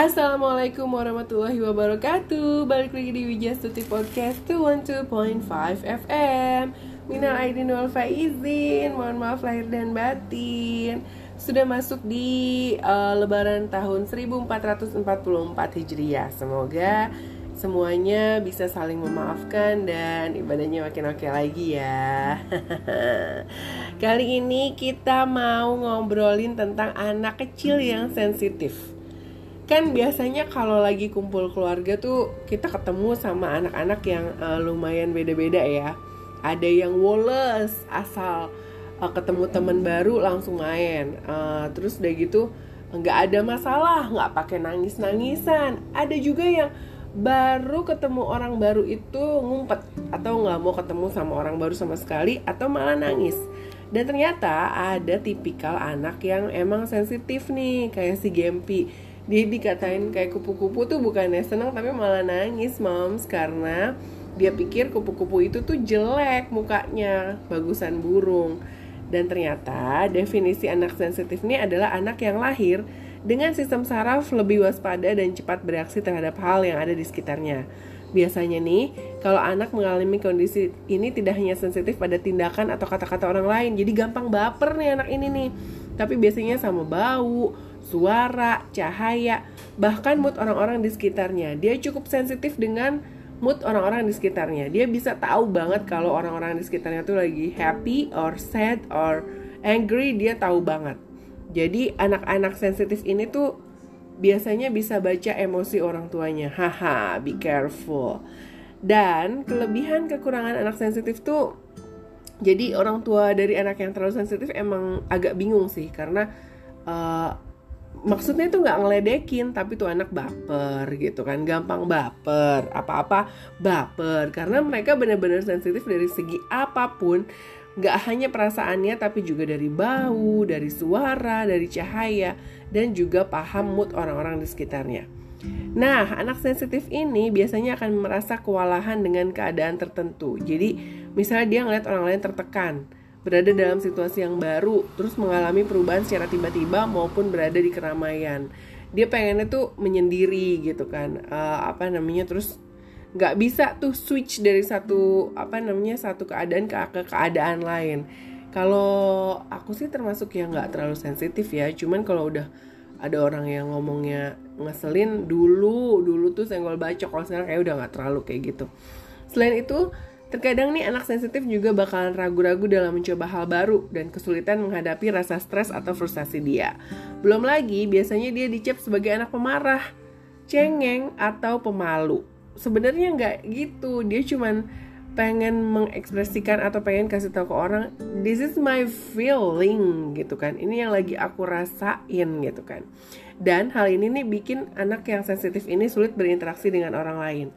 Assalamualaikum warahmatullahi wabarakatuh. Balik lagi di Wijastuti Podcast 212.5 FM Minal Aidin wal Faizin. Mohon maaf lahir dan batin. Sudah masuk di uh, lebaran tahun 1444 Hijriah. Semoga semuanya bisa saling memaafkan dan ibadahnya makin oke lagi ya. Kali ini kita mau ngobrolin tentang anak kecil yang sensitif kan biasanya kalau lagi kumpul keluarga tuh kita ketemu sama anak-anak yang uh, lumayan beda-beda ya. Ada yang woles asal uh, ketemu teman baru langsung main. Uh, terus udah gitu nggak ada masalah nggak pakai nangis nangisan ada juga yang baru ketemu orang baru itu ngumpet atau nggak mau ketemu sama orang baru sama sekali atau malah nangis. Dan ternyata ada tipikal anak yang emang sensitif nih kayak si Gempi dia dikatain kayak kupu-kupu tuh bukannya seneng tapi malah nangis moms karena dia pikir kupu-kupu itu tuh jelek mukanya bagusan burung dan ternyata definisi anak sensitif ini adalah anak yang lahir dengan sistem saraf lebih waspada dan cepat bereaksi terhadap hal yang ada di sekitarnya. Biasanya nih, kalau anak mengalami kondisi ini tidak hanya sensitif pada tindakan atau kata-kata orang lain, jadi gampang baper nih anak ini nih. Tapi biasanya sama bau, suara, cahaya, bahkan mood orang-orang di sekitarnya. Dia cukup sensitif dengan mood orang-orang di sekitarnya. Dia bisa tahu banget kalau orang-orang di sekitarnya tuh lagi happy or sad or angry, dia tahu banget. Jadi anak-anak sensitif ini tuh biasanya bisa baca emosi orang tuanya. Haha, be careful. Dan kelebihan kekurangan anak sensitif tuh jadi orang tua dari anak yang terlalu sensitif emang agak bingung sih karena uh, maksudnya itu nggak ngeledekin tapi tuh anak baper gitu kan. Gampang baper apa-apa baper. Karena mereka benar-benar sensitif dari segi apa pun. Nggak hanya perasaannya tapi juga dari bau dari suara dari cahaya dan juga paham mood orang-orang di sekitarnya. Nah anak sensitif ini biasanya akan merasa kewalahan dengan keadaan tertentu. Jadi misalnya dia ngeliat orang lain tertekan berada dalam situasi yang baru, terus mengalami perubahan secara tiba-tiba maupun berada di keramaian. Dia pengennya tuh menyendiri gitu kan, uh, apa namanya, terus nggak bisa tuh switch dari satu apa namanya satu keadaan ke, ke keadaan lain. Kalau aku sih termasuk yang nggak terlalu sensitif ya, cuman kalau udah ada orang yang ngomongnya ngeselin dulu dulu tuh senggol bacok kalau sekarang kayak udah nggak terlalu kayak gitu. Selain itu Terkadang nih anak sensitif juga bakalan ragu-ragu dalam mencoba hal baru dan kesulitan menghadapi rasa stres atau frustasi dia. Belum lagi biasanya dia dicap sebagai anak pemarah, cengeng atau pemalu. Sebenarnya nggak gitu, dia cuman pengen mengekspresikan atau pengen kasih tahu ke orang this is my feeling gitu kan ini yang lagi aku rasain gitu kan dan hal ini nih bikin anak yang sensitif ini sulit berinteraksi dengan orang lain.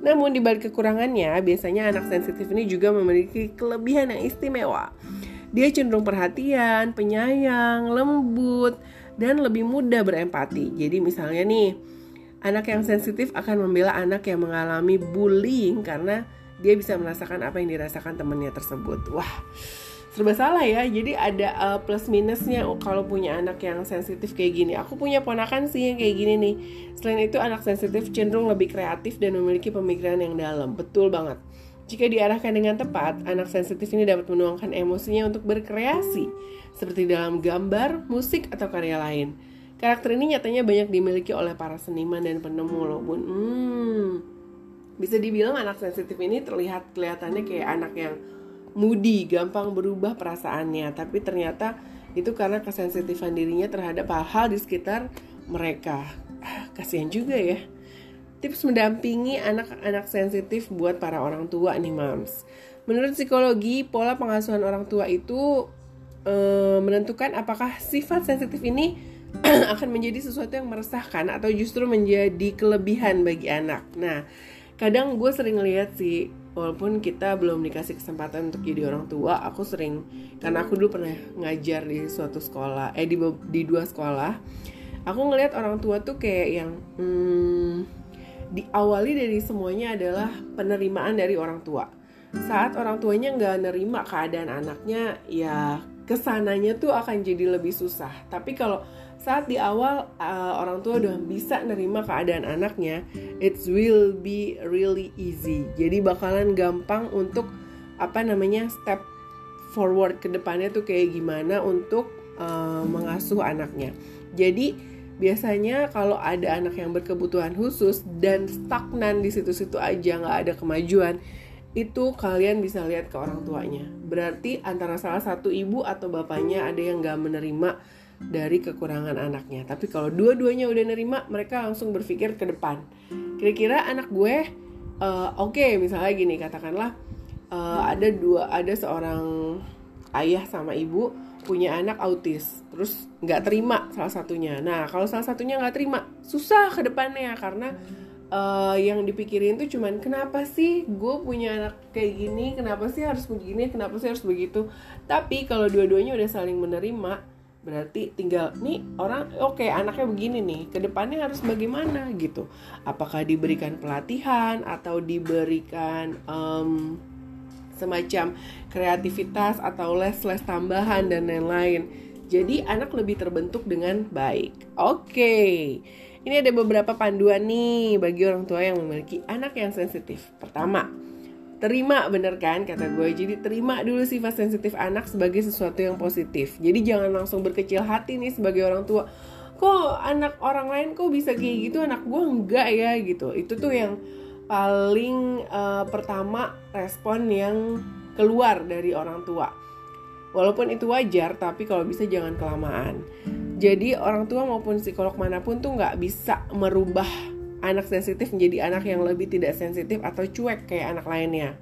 Namun di balik kekurangannya, biasanya anak sensitif ini juga memiliki kelebihan yang istimewa. Dia cenderung perhatian, penyayang, lembut, dan lebih mudah berempati. Jadi misalnya nih, anak yang sensitif akan membela anak yang mengalami bullying karena dia bisa merasakan apa yang dirasakan temannya tersebut. Wah, serba salah ya. Jadi ada uh, plus minusnya kalau punya anak yang sensitif kayak gini. Aku punya ponakan sih yang kayak gini nih. Selain itu anak sensitif cenderung lebih kreatif dan memiliki pemikiran yang dalam. Betul banget. Jika diarahkan dengan tepat anak sensitif ini dapat menuangkan emosinya untuk berkreasi seperti dalam gambar musik atau karya lain. Karakter ini nyatanya banyak dimiliki oleh para seniman dan penemu loh bun hmm, bisa dibilang anak sensitif ini terlihat kelihatannya kayak anak yang moody, gampang berubah perasaannya, tapi ternyata itu karena kesensitifan dirinya terhadap hal-hal di sekitar mereka. Ah, kasihan juga ya. Tips mendampingi anak-anak sensitif buat para orang tua nih, Mams. Menurut psikologi, pola pengasuhan orang tua itu e, menentukan apakah sifat sensitif ini akan menjadi sesuatu yang meresahkan atau justru menjadi kelebihan bagi anak. Nah, kadang gue sering lihat sih walaupun kita belum dikasih kesempatan untuk jadi orang tua aku sering karena aku dulu pernah ngajar di suatu sekolah eh di di dua sekolah aku ngelihat orang tua tuh kayak yang hmm, diawali dari semuanya adalah penerimaan dari orang tua saat orang tuanya nggak nerima keadaan anaknya ya ke sananya tuh akan jadi lebih susah. Tapi kalau saat di awal uh, orang tua udah bisa nerima keadaan anaknya, it will be really easy. Jadi bakalan gampang untuk apa namanya step forward ke depannya tuh kayak gimana untuk uh, mengasuh anaknya. Jadi biasanya kalau ada anak yang berkebutuhan khusus dan stagnan di situ-situ aja nggak ada kemajuan, itu kalian bisa lihat ke orang tuanya. Berarti antara salah satu ibu atau bapaknya ada yang nggak menerima dari kekurangan anaknya. Tapi kalau dua-duanya udah nerima, mereka langsung berpikir ke depan. Kira-kira anak gue, uh, oke, okay, misalnya gini, katakanlah uh, ada dua, ada seorang ayah sama ibu punya anak autis, terus nggak terima salah satunya. Nah, kalau salah satunya nggak terima, susah ke depannya karena uh, yang dipikirin tuh cuman kenapa sih gue punya anak kayak gini, kenapa sih harus begini, kenapa sih harus begitu. Tapi kalau dua-duanya udah saling menerima, berarti tinggal nih orang oke okay, anaknya begini nih ke depannya harus bagaimana gitu. Apakah diberikan pelatihan atau diberikan um, semacam kreativitas atau les-les tambahan dan lain-lain. Jadi anak lebih terbentuk dengan baik. Oke. Okay. ini ada beberapa panduan nih bagi orang tua yang memiliki anak yang sensitif. Pertama terima bener kan kata gue. Jadi terima dulu sifat sensitif anak sebagai sesuatu yang positif. Jadi jangan langsung berkecil hati nih sebagai orang tua. Kok anak orang lain kok bisa kayak gitu? Anak gue enggak ya gitu. Itu tuh yang paling uh, pertama respon yang keluar dari orang tua. Walaupun itu wajar tapi kalau bisa jangan kelamaan. Jadi orang tua maupun psikolog mana pun tuh nggak bisa merubah anak sensitif menjadi anak yang lebih tidak sensitif atau cuek kayak anak lainnya.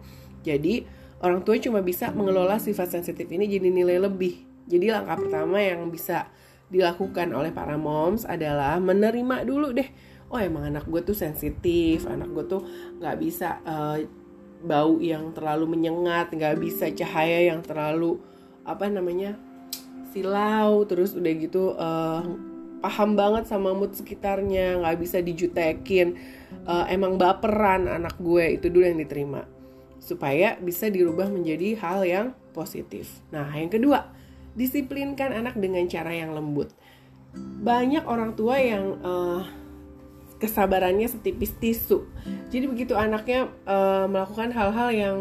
Jadi, orang tua cuma bisa mengelola sifat sensitif ini jadi nilai lebih. Jadi, langkah pertama yang bisa dilakukan oleh para moms adalah menerima dulu deh. Oh, emang anak gue tuh sensitif, anak gue tuh nggak bisa uh, bau yang terlalu menyengat, nggak bisa cahaya yang terlalu apa namanya silau, terus udah gitu uh, paham banget sama mood sekitarnya nggak bisa dijutekin. Uh, emang baperan anak gue itu dulu yang diterima. Supaya bisa dirubah menjadi hal yang positif. Nah yang kedua disiplinkan anak dengan cara yang lembut. Banyak orang tua yang uh, kesabarannya setipis tisu. Jadi begitu anaknya uh, melakukan hal-hal yang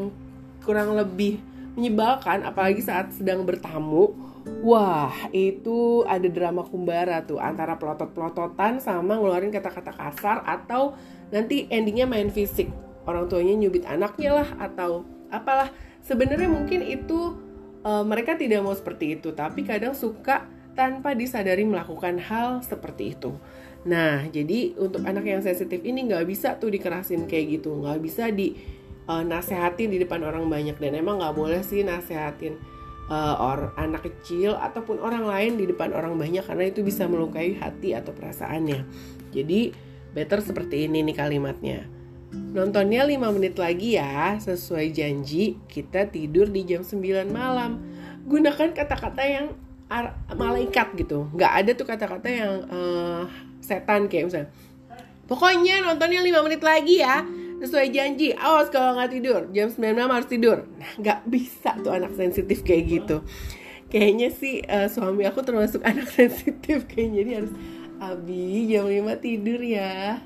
kurang lebih menyebalkan apalagi saat sedang bertamu Wah, itu ada drama kumbara tuh antara pelotot-pelototan sama ngeluarin kata-kata kasar atau nanti endingnya main fisik. Orang tuanya nyubit anaknya lah atau apalah. Sebenarnya mungkin itu uh, mereka tidak mau seperti itu, tapi kadang suka tanpa disadari melakukan hal seperti itu. Nah, jadi untuk anak yang sensitif ini nggak bisa tuh dikerasin kayak gitu, nggak bisa di uh, nasehatin di depan orang banyak dan emang nggak boleh sih nasehatin uh, or anak kecil ataupun orang lain di depan orang banyak karena itu bisa melukai hati atau perasaannya. Jadi better seperti ini nih kalimatnya. Nontonnya 5 menit lagi ya, sesuai janji kita tidur di jam 9 malam. Gunakan kata-kata yang malaikat gitu. Nggak ada tuh kata-kata yang uh, setan kayak misalnya. Pokoknya nontonnya 5 menit lagi ya sesuai janji awas kalau nggak tidur. Jam 9 malam harus tidur. Nah nggak bisa tuh anak sensitif kayak gitu. Kayaknya sih uh, suami aku termasuk anak sensitif. Kayaknya jadi harus abi jam 5 tidur ya.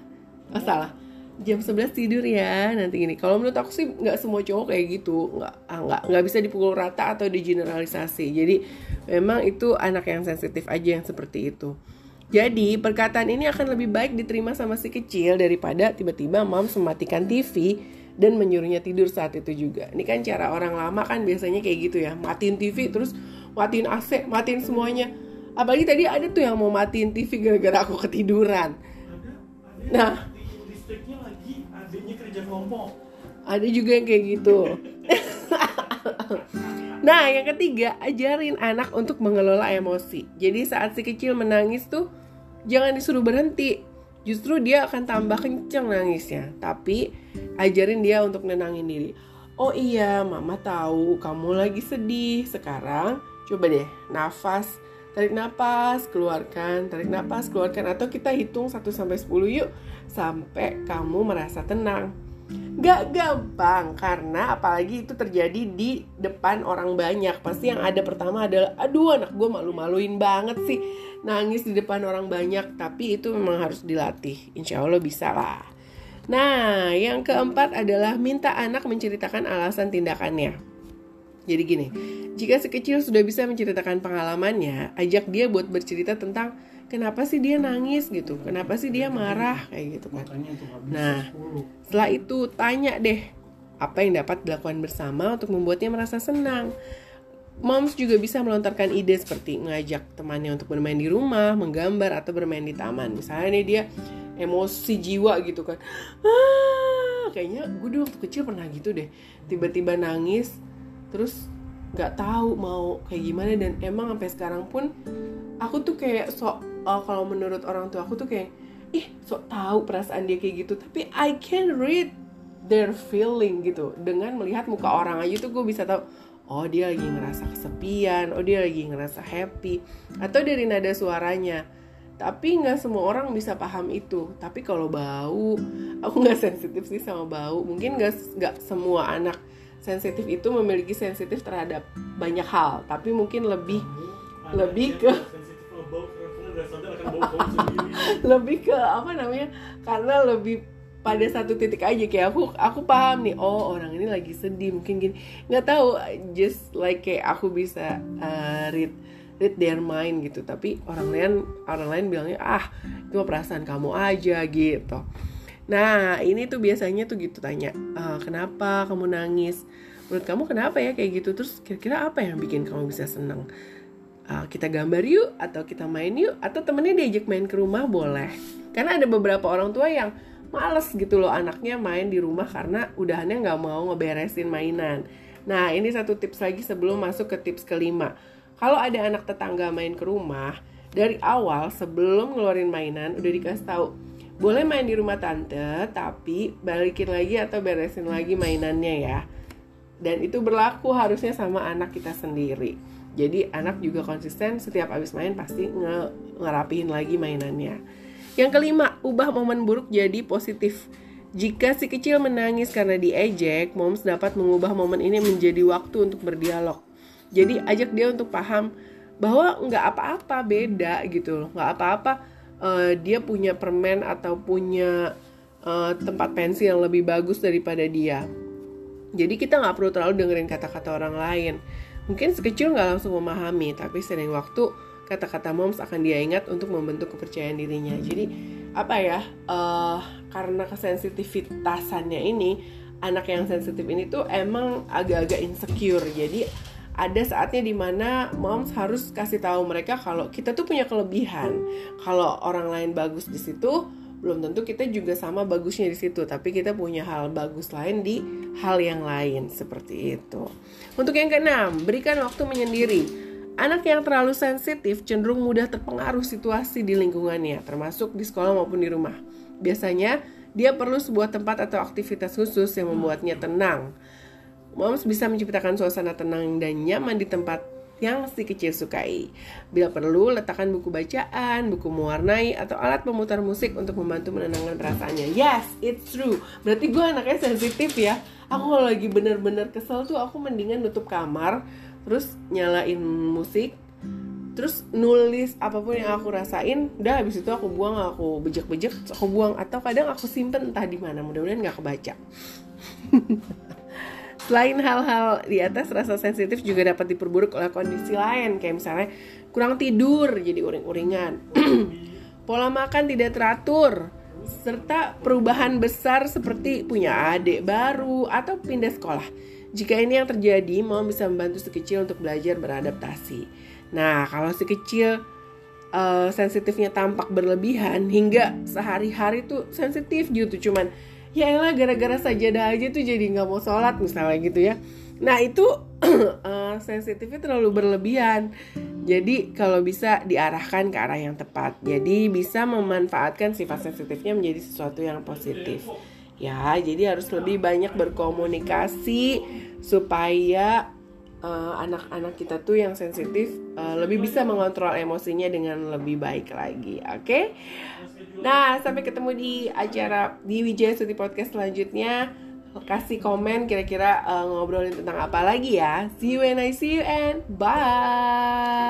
Oh, salah jam 11 tidur ya nanti gini. Kalau menurut aku sih nggak semua cowok kayak gitu. Nggak ah, nggak nggak bisa dipukul rata atau digeneralisasi. Jadi memang itu anak yang sensitif aja yang seperti itu jadi perkataan ini akan lebih baik diterima sama si kecil daripada tiba-tiba mom mematikan TV dan menyuruhnya tidur saat itu juga. Ini kan cara orang lama kan biasanya kayak gitu ya, matiin TV terus matiin AC, matiin semuanya. Apalagi tadi ada tuh yang mau matiin TV gara-gara aku ketiduran. Nah, listriknya lagi adanya kerja kelompok. Ada juga yang kayak gitu. nah, yang ketiga, ajarin anak untuk mengelola emosi. Jadi saat si kecil menangis tuh jangan disuruh berhenti. Justru dia akan tambah kenceng nangisnya. Tapi ajarin dia untuk nenangin diri. Oh iya mama tahu kamu lagi sedih. Sekarang coba deh nafas. Tarik nafas keluarkan. Tarik nafas keluarkan. Atau kita hitung 1 sampai 10 yuk sampai kamu merasa tenang Gak gampang karena apalagi itu terjadi di depan orang banyak. Pasti yang ada pertama adalah Aduh anak gue malu-maluin banget sih Nangis di depan orang banyak. Tapi itu memang harus dilatih. Insya Allah bisa lah. Nah yang keempat adalah Minta anak menceritakan alasan tindakannya. Jadi gini Jika sekecil sudah bisa menceritakan pengalamannya Ajak dia buat bercerita tentang kenapa sih dia nangis gitu kenapa sih dia marah kayak gitu kan nah setelah itu tanya deh apa yang dapat dilakukan bersama untuk membuatnya merasa senang Moms juga bisa melontarkan ide seperti mengajak temannya untuk bermain di rumah, menggambar atau bermain di taman. Misalnya nih dia emosi jiwa gitu kan. Ah, kayaknya gue dulu waktu kecil pernah gitu deh. Tiba-tiba nangis, terus nggak tahu mau kayak gimana dan emang sampai sekarang pun aku tuh kayak sok uh, kalau menurut orang tua aku tuh kayak ih sok tahu perasaan dia kayak gitu. Tapi I can read their feeling gitu. Dengan melihat muka orang aja tuh gue bisa tahu oh dia lagi ngerasa kesepian oh dia lagi ngerasa happy. Atau dari nada suaranya. Tapi nggak semua orang bisa paham itu. Tapi kalau bau aku nggak sensitif sih sama bau. Mungkin nggak nggak semua anak sensitif itu memiliki sensitif terhadap banyak hal. Tapi mungkin lebih lebih ke lebih ke apa namanya karena lebih pada satu titik aja. Kayak aku aku paham nih oh orang ini lagi sedih mungkin gini. Nggak tahu just like kayak aku bisa uh, read read their mind gitu. Tapi orang lain orang lain bilangnya ah itu perasaan kamu aja gitu. Nah ini tuh biasanya tuh gitu tanya uh, kenapa kamu nangis? Menurut kamu kenapa ya kayak gitu? Terus kira-kira apa yang bikin kamu bisa seneng uh, kita gambar yuk atau kita main yuk atau temennya diajak main ke rumah boleh. Karena ada beberapa orang tua yang males gitu loh anaknya main di rumah karena udahannya nggak mau ngeberesin mainan. Nah ini satu tips lagi sebelum masuk ke tips kelima. Kalau ada anak tetangga main ke rumah dari awal sebelum ngeluarin mainan udah dikasih tahu boleh main di rumah tante tapi balikin lagi atau beresin lagi mainannya ya. Dan itu berlaku harusnya sama anak kita sendiri jadi anak juga konsisten setiap habis main pasti nge ngerapihin lagi mainannya. Yang kelima, ubah momen buruk jadi positif. Jika si kecil menangis karena diejek, moms dapat mengubah momen ini menjadi waktu untuk berdialog. Jadi ajak dia untuk paham bahwa nggak apa-apa beda gitu loh, nggak apa-apa uh, dia punya permen atau punya uh, tempat pensil yang lebih bagus daripada dia. Jadi kita nggak perlu terlalu dengerin kata-kata orang lain Mungkin sekecil nggak langsung memahami, tapi sering waktu kata-kata moms akan dia ingat untuk membentuk kepercayaan dirinya. Jadi apa ya? Uh, karena kesensitivitasannya ini, anak yang sensitif ini tuh emang agak-agak insecure. Jadi ada saatnya di mana moms harus kasih tahu mereka kalau kita tuh punya kelebihan. Kalau orang lain bagus di situ, belum tentu kita juga sama bagusnya di situ tapi kita punya hal bagus lain di hal yang lain seperti itu. Untuk yang keenam berikan waktu menyendiri. Anak yang terlalu sensitif cenderung mudah terpengaruh situasi di lingkungannya termasuk di sekolah maupun di rumah. Biasanya dia perlu sebuah tempat atau aktivitas khusus yang membuatnya tenang. Moms bisa menciptakan suasana tenang dan nyaman di tempat yang si kecil sukai. Bila perlu, letakkan buku bacaan, buku mewarnai, atau alat pemutar musik untuk membantu menenangkan perasaannya. Yes, it's true. Berarti gue anaknya sensitif ya. Aku kalau lagi bener-bener kesel tuh aku mendingan nutup kamar, terus nyalain musik, terus nulis apa pun yang aku rasain udah habis itu aku buang aku bejek-bejek aku buang atau kadang aku simpen entah di mana mudah-mudahan nggak kebaca Selain hal-hal di atas, rasa sensitif juga dapat diperburuk oleh kondisi lain, kayak misalnya kurang tidur, jadi uring-uringan, pola makan tidak teratur, serta perubahan besar seperti punya adik baru atau pindah sekolah. Jika ini yang terjadi, mau bisa membantu si kecil untuk belajar beradaptasi. Nah, kalau si kecil uh, sensitifnya tampak berlebihan hingga sehari-hari tuh sensitif gitu, cuman ya elah gara-gara sajadah aja tuh jadi nggak mau sholat misalnya gitu ya. Nah itu uh, sensitifnya terlalu berlebihan. Jadi kalau bisa diarahkan ke arah yang tepat. Jadi bisa memanfaatkan sifat sensitifnya menjadi sesuatu yang positif. Ya jadi harus lebih banyak berkomunikasi supaya eh, anak-anak uh, kita tuh yang sensitif uh, lebih bisa mengontrol emosinya dengan lebih baik lagi. Oke? okay? Nah, sampai ketemu di acara di Wijaya Suti Podcast selanjutnya. kasih komen kira-kira uh, ngobrolin tentang apa lagi ya. See you when I see you and bye.